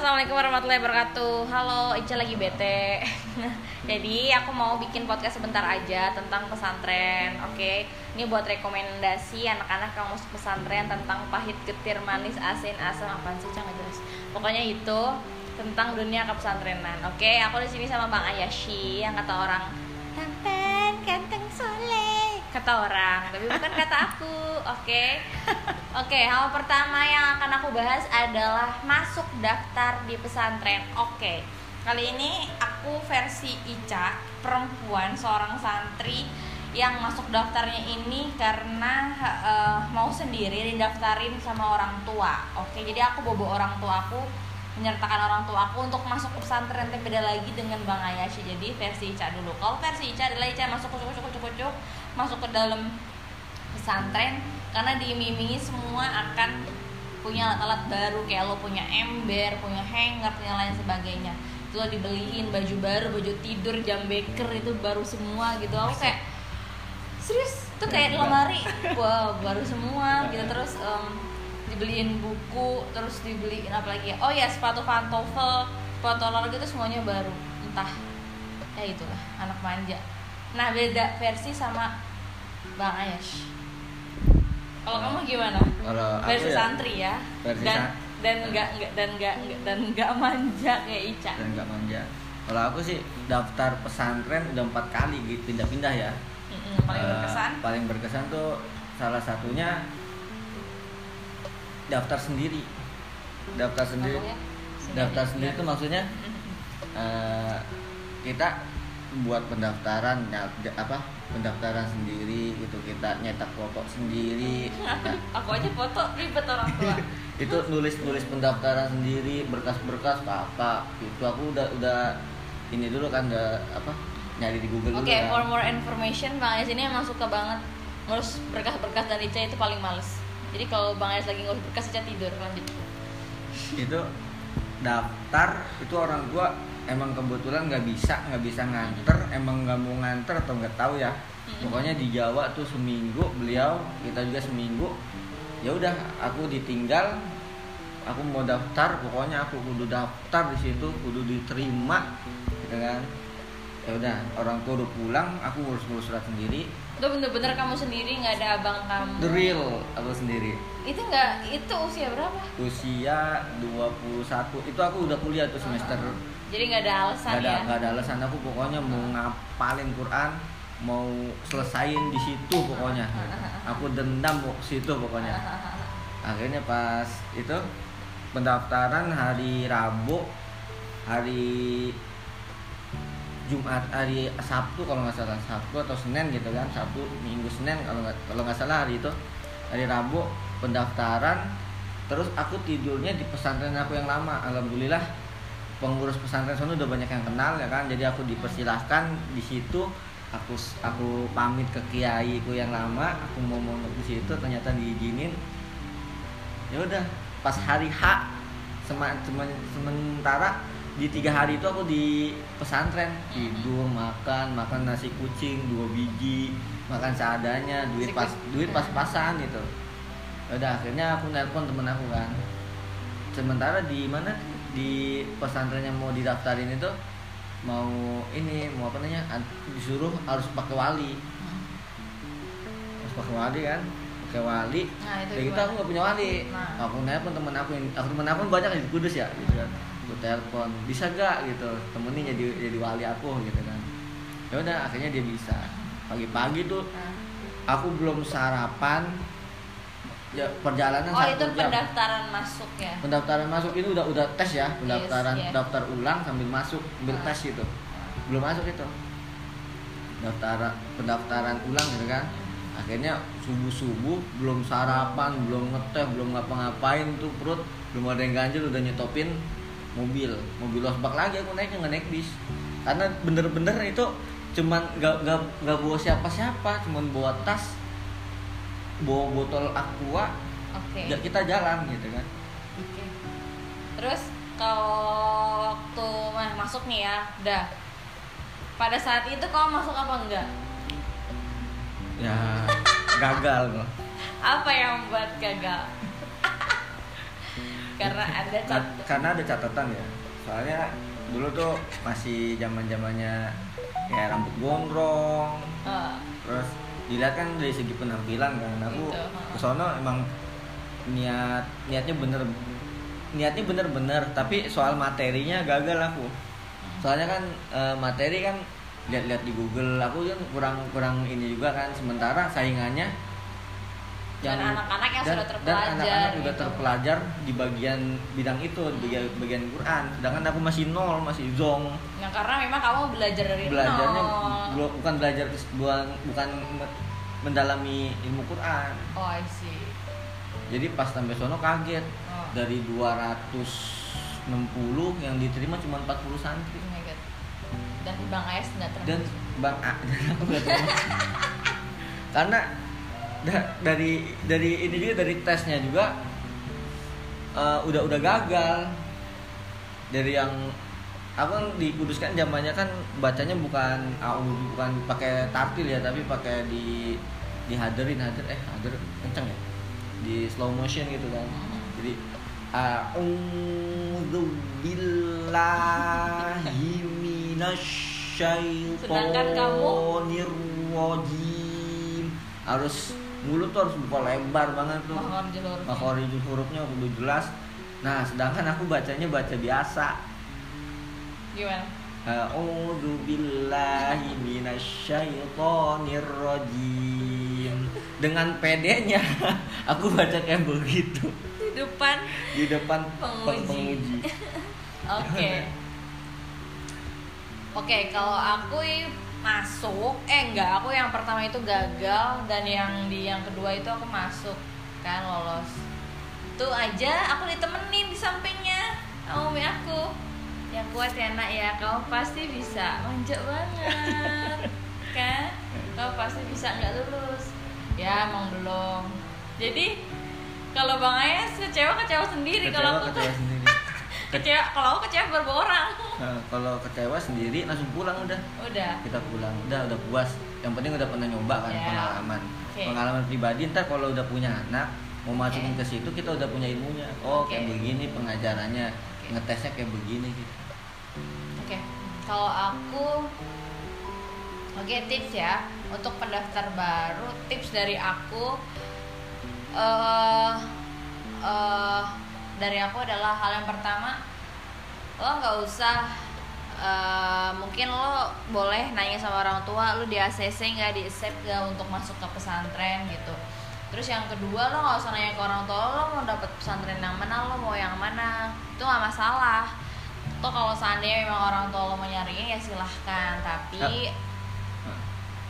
assalamualaikum warahmatullahi wabarakatuh. Halo, Ica lagi bete. Jadi aku mau bikin podcast sebentar aja tentang pesantren. Oke, ini buat rekomendasi anak-anak yang masuk pesantren tentang pahit, getir, manis, asin, asam apa sih Cang jelas. Pokoknya itu tentang dunia kepesantrenan. Oke, aku di sini sama Bang Ayashi yang kata orang tampan, ganteng, soleh. Kata orang, tapi bukan kata aku. Oke. Oke, hal pertama yang akan aku bahas adalah masuk daftar di pesantren. Oke. Kali ini aku versi Ica, perempuan seorang santri yang masuk daftarnya ini karena eh, mau sendiri didaftarin sama orang tua. Oke, jadi aku bobo orang tua aku menyertakan orang tua aku untuk masuk ke pesantren tapi beda lagi dengan Bang Ayashi jadi versi Ica dulu kalau versi Ica adalah Ica masuk kucuk kucuk kucuk kucuk masuk ke dalam pesantren karena diiming-imingi semua akan punya alat-alat baru kayak lo punya ember, punya hanger, punya lain sebagainya. Itu lo dibeliin baju baru, baju tidur, jam beker itu baru semua gitu. Aku kayak serius tuh kayak di lemari, wah baru semua gitu terus em, dibeliin buku, terus dibeliin apa lagi ya? Oh ya sepatu pantofel, sepatu olahraga itu semuanya baru. Entah ya itulah anak manja. Nah beda versi sama Bang Ayash. Kalau kamu gimana? Kalau versi ya, santri ya. versi dan sa- dan enggak enggak dan enggak enggak- dan enggak manja kayak Ica. dan nggak manja kalau aku sih daftar pesantren udah empat kali gitu pindah-pindah ya Mm-mm, paling Eh, berkesan. paling berkesan tuh salah satunya daftar sendiri daftar sendiri Maksudnya? daftar sendiri itu maksudnya Mm-mm. eh, kita buat pendaftaran ya, apa pendaftaran sendiri gitu kita nyetak foto sendiri Nah, Aku aja foto ribet orang tua. itu nulis nulis pendaftaran sendiri berkas-berkas apa itu aku udah udah ini dulu kan udah apa nyari di Google Oke, dulu for kan more information, Bang Ayas ini emang suka banget ngurus berkas-berkas dan Ica itu paling males. Jadi kalau Bang Ayas lagi ngurus berkas Ica tidur lanjut. itu daftar itu orang tua emang kebetulan nggak bisa nggak bisa nganter emang nggak mau nganter atau nggak tahu ya Hmm. pokoknya di Jawa tuh seminggu beliau kita juga seminggu ya udah aku ditinggal aku mau daftar pokoknya aku kudu daftar di situ kudu diterima gitu kan ya udah orang tua udah pulang aku ngurus-ngurus surat sendiri Itu bener-bener kamu sendiri nggak ada abang kamu. the real aku sendiri Itu nggak itu usia berapa? usia 21 itu aku udah kuliah tuh semester Jadi nggak ada alasan Gak ada, ya. gak ada alasan. Aku pokoknya mau ngapalin Quran mau selesain di situ pokoknya. Aku dendam ke situ pokoknya. Akhirnya pas itu pendaftaran hari Rabu hari Jumat hari Sabtu kalau nggak salah. Sabtu atau Senin gitu kan Sabtu Minggu Senin kalau nggak kalau nggak salah hari itu hari Rabu pendaftaran. Terus aku tidurnya di pesantren aku yang lama. Alhamdulillah pengurus pesantren sana udah banyak yang kenal ya kan? Jadi aku dipersilahkan di situ aku aku pamit ke kiaiku yang lama aku mau mondok di situ ternyata diizinin. Ya udah pas hari H sementara di tiga hari itu aku di pesantren. Tidur makan makan nasi kucing dua biji makan seadanya duit pas duit pas-pasan gitu. Ya udah akhirnya aku nelpon temen aku kan. Sementara di mana di pesantren yang mau didaftarin itu mau ini mau apa namanya disuruh harus pakai wali. Harus pakai wali kan? Pakai wali. Nah, itu gitu aku nggak punya wali. Nah. aku nelpon temen aku yang aku temen aku banyak di kudus ya gitu kan. Aku telepon bisa gak gitu. Temenin jadi jadi wali aku gitu kan. Ya udah akhirnya dia bisa. Pagi-pagi tuh Nah. aku belum sarapan ya perjalanan Oh itu jam. pendaftaran masuk ya. pendaftaran masuk ini udah udah tes ya pendaftaran Yes, yeah. daftar ulang sambil masuk sambil Ah. tes gitu. Belum masuk itu. Daftar pendaftaran ulang gitu kan. Akhirnya subuh subuh belum sarapan belum ngeteh belum ngapa-ngapain tuh perut. Belum ada yang ganjel udah nyetopin mobil. Mobil losbak lagi aku naiknya nggak naik bis. Karena bener-bener itu cuman gak, gak, gak bawa siapa-siapa cuman bawa tas bawa botol aqua Oke. ya kita jalan gitu kan Oke. Terus kalau waktu mah masuk nih ya, udah. Pada saat itu kau masuk apa enggak? ya gagal loh Apa yang membuat gagal? karena ada cat karena ada catatan ya soalnya dulu tuh masih zaman zamannya kayak rambut gondrong Eh, terus dilihat kan dari segi penampilan kan. Aku Gitu, kesono emang niat niatnya bener niatnya bener-bener tapi soal materinya gagal aku. Soalnya kan eh, materi kan lihat-lihat di Google aku kan kurang kurang ini juga kan. Sementara saingannya Dan anak-anak yang dan- sudah dan terpelajar anak-anak udah gitu. terpelajar di bagian bidang itu di bagian, bagian Quran sedangkan aku masih nol masih zong Nah, karena memang kamu belajar dari belajarnya nol. bukan belajar bukan bukan me- mendalami ilmu Quran Oh, I see. jadi pas sampai sono kaget Oh. dari 260 yang diterima cuma 40 santri Oh. Dan Bang Ayas nggak termasuk. dan bang A dan aku nggak tahu karena da- dari dari ini juga dari tesnya juga eh, udah udah gagal. Dari yang aku kan dikuduskan zamannya kan bacanya bukan au bukan pakai tartil ya tapi pakai di dihaderin hadir eh hadir kenceng ya? Di slow motion gitu kan. Jadi a'udzu billahi Sedangkan kamu- rajim harus mulut tuh harus buka lebar banget tuh makhorijul hurufnya udah jelas nah sedangkan aku bacanya baca biasa Gimana? A'udzu billahi minasyaitonir rajim. Dengan pedenya aku baca kayak begitu Di depan. di depan Penguji. penguji. Oke. Oke, kalau aku masuk, eh enggak, aku yang pertama itu gagal dan yang di yang kedua itu aku masuk kan lolos. Tuh aja aku ditemenin di sampingnya sama umi aku. Yang kuat ya nak ya, kamu pasti bisa. Manja banget. kan? Kamu pasti bisa nggak lulus. Ya, emang belum. Jadi kalau Bang Ayas kecewa kecewa sendiri kalau aku kecewa sendiri. Kecewa kalau aku kecewa beberapa orang Nah, kalau kecewa sendiri langsung pulang udah. udah Kita pulang, udah udah puas. Yang penting udah pernah nyoba kan Ya. pengalaman. Oke. Pengalaman pribadi ntar kalau udah punya anak mau masukin Oke. ke situ kita udah punya ilmunya. Oh, Oke. kayak begini pengajarannya. Oke. Ngetesnya kayak begini gitu. oke kalau aku oke tips ya untuk pendaftar baru tips dari aku eh eh, dari aku adalah hal yang pertama lo nggak usah eh, mungkin lo boleh nanya sama orang tua lo di ACC nggak di accept nggak untuk masuk ke pesantren gitu. Terus yang kedua lo nggak usah nanya ke orang tua lo mau dapet pesantren yang mana lo mau yang mana itu nggak masalah. Toh kalau seandainya memang orang tua lo mau nyariin ya silahkan. Tapi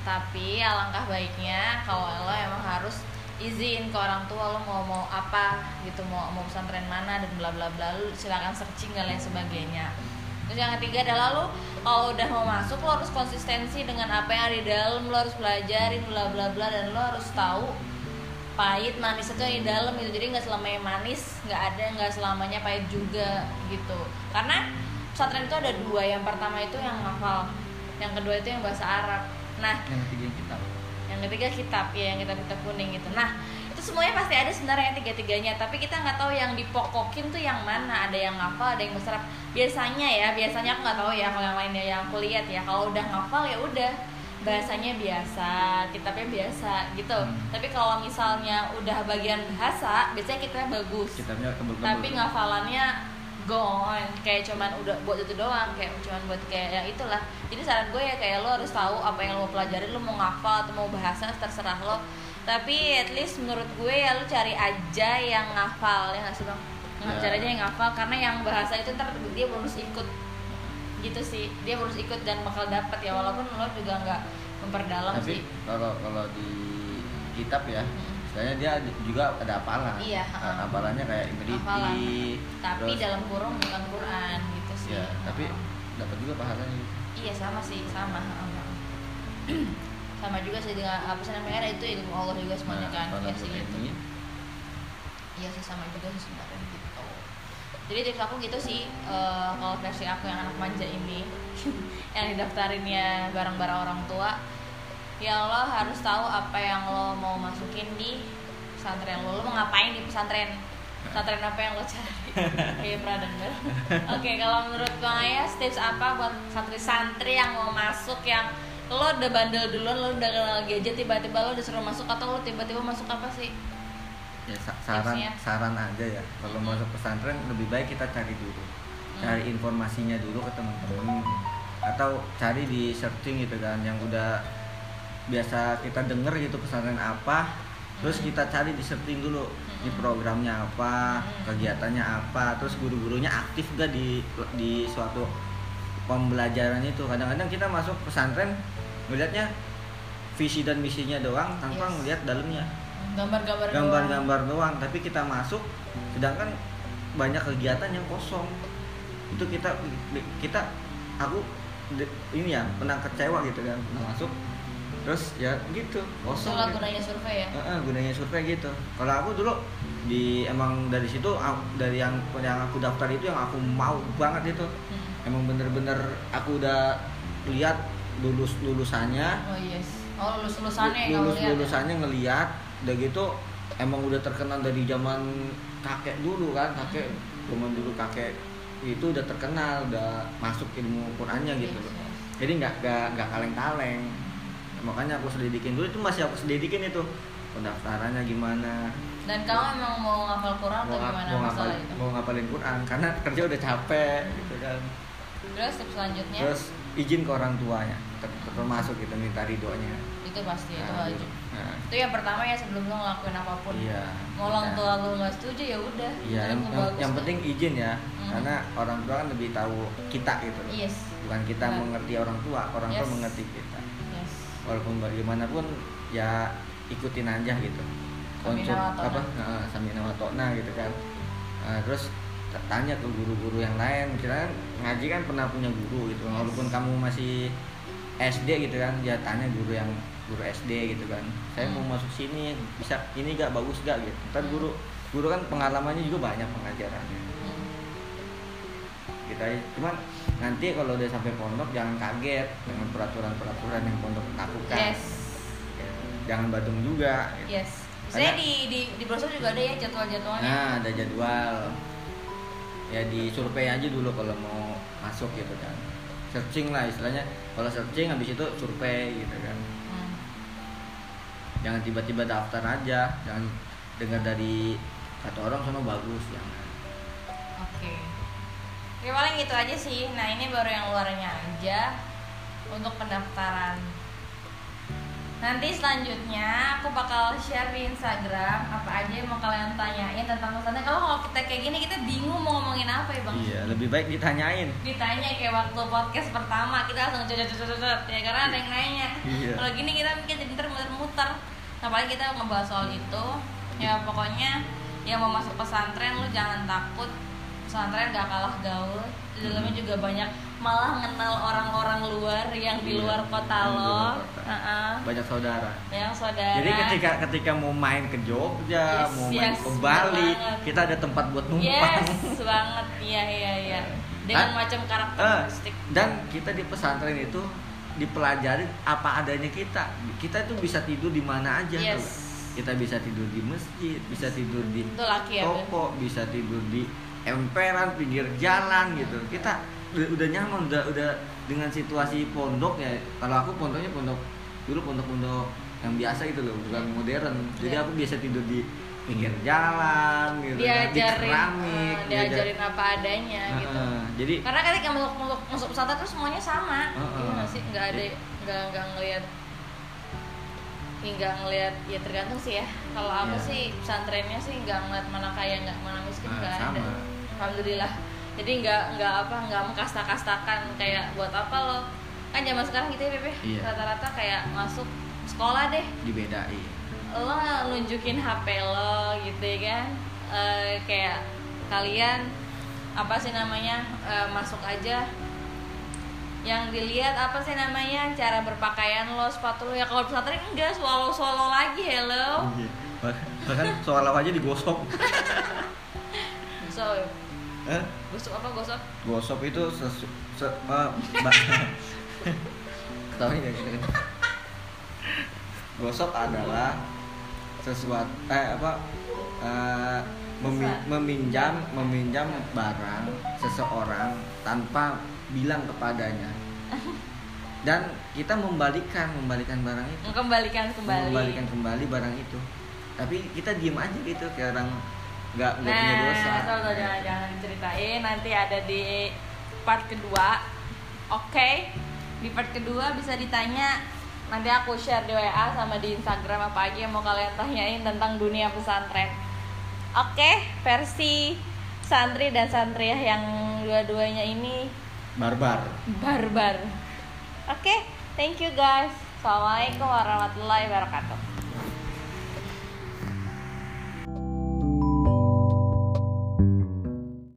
tapi alangkah baiknya kalau lo emang harus izin ke orang tua lo mau mau apa gitu mau mau pesantren mana dan bla bla bla lu silakan searching dan lain sebagainya. Terus yang ketiga adalah lo kalau udah mau masuk lo harus konsistensi dengan apa yang ada di dalam lo harus pelajarin bla bla bla dan lo harus tahu pahit manis itu di dalam gitu. Jadi nggak selamanya manis nggak ada nggak selamanya pahit juga gitu. Karena pesantren itu ada dua yang pertama itu yang hafal yang kedua itu yang bahasa Arab. Nah Yang ketiga kita. Yang ketiga kitab ya yang kitab kitab kuning gitu. Nah itu semuanya pasti ada sebenarnya tiga tiganya tapi kita nggak tahu yang dipokokin tuh yang mana. Ada yang ngafal ada yang berserap. Biasanya ya biasanya aku nggak tahu ya kalau yang lainnya yang aku lihat ya. Kalau udah ngafal ya udah. Bahasanya biasa kitabnya biasa gitu. Hmm. tapi kalau misalnya udah bagian bahasa biasanya kitabnya bagus. Kitabnya kebel-kebel. tapi ngafalannya go on kayak cuman udah buat itu doang kayak cuman buat kayak yang itulah. Jadi saran gue ya kayak lo harus tahu apa yang lo mau pelajarin lo mau ngafal atau mau bahasa terserah lo. Tapi at least menurut gue ya lo cari aja yang ngafal ya nggak sih bang? Ya. cari aja yang ngafal karena yang bahasa itu ntar dia bonus ikut. Gitu sih dia bonus ikut dan bakal dapat ya walaupun lo juga nggak memperdalam Tapi sih. kalau kalau di kitab ya, Mm. Istilahnya dia juga ada hafalan. Iya, Nah, ha-ha. hafalannya kayak imriti. tapi terus- dalam kurung bukan Quran gitu sih ya, tapi dapat juga pahalanya. Iya sama sih sama. sama juga sih dengan apa sih namanya itu ilmu Allah juga semuanya Nah, kan ya sih gitu. Iya sih sama juga sih sebenarnya gitu. Jadi tips aku gitu sih eh, kalau versi aku yang anak manja ini yang didaftarinnya bareng-bareng orang tua ya lo harus tahu apa yang lo mau masukin di pesantren lo. Lo mau ngapain di pesantren? Pesantren apa yang lo cari? Kayak pernah denger. Oke kalau menurut bang Ayas tips apa buat santri-santri yang mau masuk yang lo udah bandel duluan lo udah kenal gadget tiba-tiba lo disuruh masuk atau lo tiba-tiba masuk apa sih? Ya sa- saran Tipsnya? saran aja ya. Kalau Hmm. masuk pesantren lebih baik kita cari dulu. Cari informasinya dulu ke teman-teman atau cari di searching gitu kan yang udah biasa kita denger gitu pesantren apa terus Hmm. kita cari di searching dulu di Hmm. programnya apa Hmm. kegiatannya apa terus guru-gurunya aktif gak di di suatu pembelajaran itu kadang-kadang kita masuk pesantren melihatnya visi dan misinya doang tanpa Yes. melihat dalamnya gambar-gambar doang. gambar-gambar doang tapi kita masuk sedangkan banyak kegiatan yang kosong itu kita kita aku ini ya pernah kecewa gitu kan pernah masuk terus ya gitu. Kosong Itulah gitu. gunanya survei ya? Heeh, gunanya survei gitu. Kalau aku dulu di emang dari situ dari yang yang aku daftar itu yang aku mau banget itu Hmm. emang bener-bener aku udah lihat lulus lulusannya. Oh yes. Oh lulus lulusannya lulus lihat ya? lulusannya ngeliat udah gitu emang udah terkenal dari zaman kakek dulu kan. Kakek zaman dulu kakek itu udah terkenal udah masuk ilmu Qurannya gitu. Yes, yes. jadi nggak nggak nggak kaleng-kaleng makanya aku selidikin dulu itu masih aku selidikin itu. Pendaftarannya gimana. Dan kamu emang mau ngapal Quran atau mau, ngap- gimana mau, masalah ngapal- itu? mau ngapalin Quran karena kerja udah capek gitu kan. Terus tips selanjutnya? Terus izin ke orang tuanya ter- termasuk gitu minta ridhonya. Itu pasti itu Nah, wajib. nah, itu yang pertama ya sebelum lo ngelakuin apa pun. Iya mau orang Nah. tua lo nggak setuju ya udah. Iya, Itu yang, yang, yang penting izin ya, Hmm. karena orang tua kan lebih tahu kita gitu. Loh. yes. Bukan kita Benar. mengerti orang tua, orang tua Yes. mengerti kita. Walaupun bagaimanapun ya ikutin aja gitu. Ta'na. apa? Samina wa ta'na gitu kan. Nah, terus tanya ke guru-guru yang lain, misalnya ngaji kan pernah punya guru gitu. Yes. Walaupun kamu masih SD gitu kan, ya tanya guru yang guru SD gitu kan. Saya mau Hmm. masuk sini, bisa ini gak bagus gak gitu. Hmm. guru guru kan pengalamannya juga banyak pengajarannya Hmm. kita cuman nanti kalau udah sampai pondok jangan kaget dengan peraturan-peraturan yang pondok lakukan. Yes. Jangan badung juga. Yes. Saya di di di browser juga ada ya jadwal-jadwalnya? Nah ada jadwal. Ya di survei aja dulu kalau mau masuk gitu kan. Searching lah istilahnya. Kalau searching habis itu survei gitu kan. Hmm. jangan tiba-tiba daftar aja. Jangan dengar dari satu orang sono bagus jangan. Oke. Ya paling gitu aja sih. Nah ini baru yang luarnya aja untuk pendaftaran. Nanti selanjutnya aku bakal share di Instagram apa aja yang mau kalian tanyain tentang pesantren. Kalau kalau kita kayak gini kita bingung mau ngomongin apa ya bang? iya lebih baik ditanyain Ditanya kayak waktu podcast pertama kita langsung cocok cocok ya karena ada yang nanya. Iya. Kalau gini kita mungkin jadi ntar muter-muter. Nah paling kita ngebahas soal itu. Ya pokoknya yang mau masuk pesantren lu jangan takut. Pesantren gak kalah gaul. Di dalamnya juga banyak malah kenal orang-orang luar yang di Iya, luar kota di lo. kota. Heeh. banyak saudara Yang saudara. Jadi ketika ketika mau main ke Jogja, Yes, mau main yes, ke Bali, banget. kita ada tempat buat numpang. Yes, banget. Iya, iya, iya. Dengan macam Eh, karakteristik. dan kita di pesantren itu dipelajari apa adanya kita. Kita itu bisa tidur di mana aja. Yes. Kita bisa tidur di masjid, bisa tidur di ya, toko, bisa tidur di emperan pinggir jalan gitu. Kita udah, nyaman, udah udah dengan situasi pondok ya. Kalau aku pondoknya pondok dulu pondok-pondok yang biasa gitu loh, bukan modern. Jadi Iya. aku biasa tidur di pinggir jalan gitu, kan, di diajarin keramik, eh, diajarin apa adanya gitu Heeh, jadi karena ketika masuk masuk masuk pesantren tuh semuanya sama Heeh. iya nggak sih nggak ada nggak nggak ngelihat Ih, nggak ngelihat ya tergantung sih ya kalau aku Iya. sih pesantrennya sih nggak ngeliat mana kaya nggak mana miskin Ah, nggak sama. ada alhamdulillah. Jadi nggak nggak apa nggak mengkasta-kastakan kayak buat apa lo. Kan zaman sekarang gitu ya Bebe Iya. rata-rata kayak masuk sekolah deh. Dibedain. Lo nunjukin HP lo gitu ya kan? Eh, kayak kalian apa sih namanya eh, masuk aja. Yang dilihat apa sih namanya cara berpakaian lo sepatu lo. Ya kalau pesantren enggak swallow swallow lagi hello. Iya. Bah- bahkan soal aja digosok. So eh? gosok apa gosok gosok itu sesu, se, ba- ketahuin ya gitu. gosok adalah sesuatu eh apa eh, Memi- meminjam meminjam barang seseorang tanpa bilang kepadanya dan kita membalikan membalikan barang itu Mengembalikan kembali. membalikan kembali barang itu tapi kita diem aja gitu kayak orang nggak nggak punya dosa Nah, jangan jangan diceritain nanti ada di part kedua. Oke, di part kedua bisa ditanya nanti aku share di WA sama di Instagram apa aja yang mau kalian tanyain tentang dunia pesantren. Oke, versi santri dan santriah yang dua-duanya ini barbar barbar. Oke, thank you guys. Assalamualaikum warahmatullahi wabarakatuh.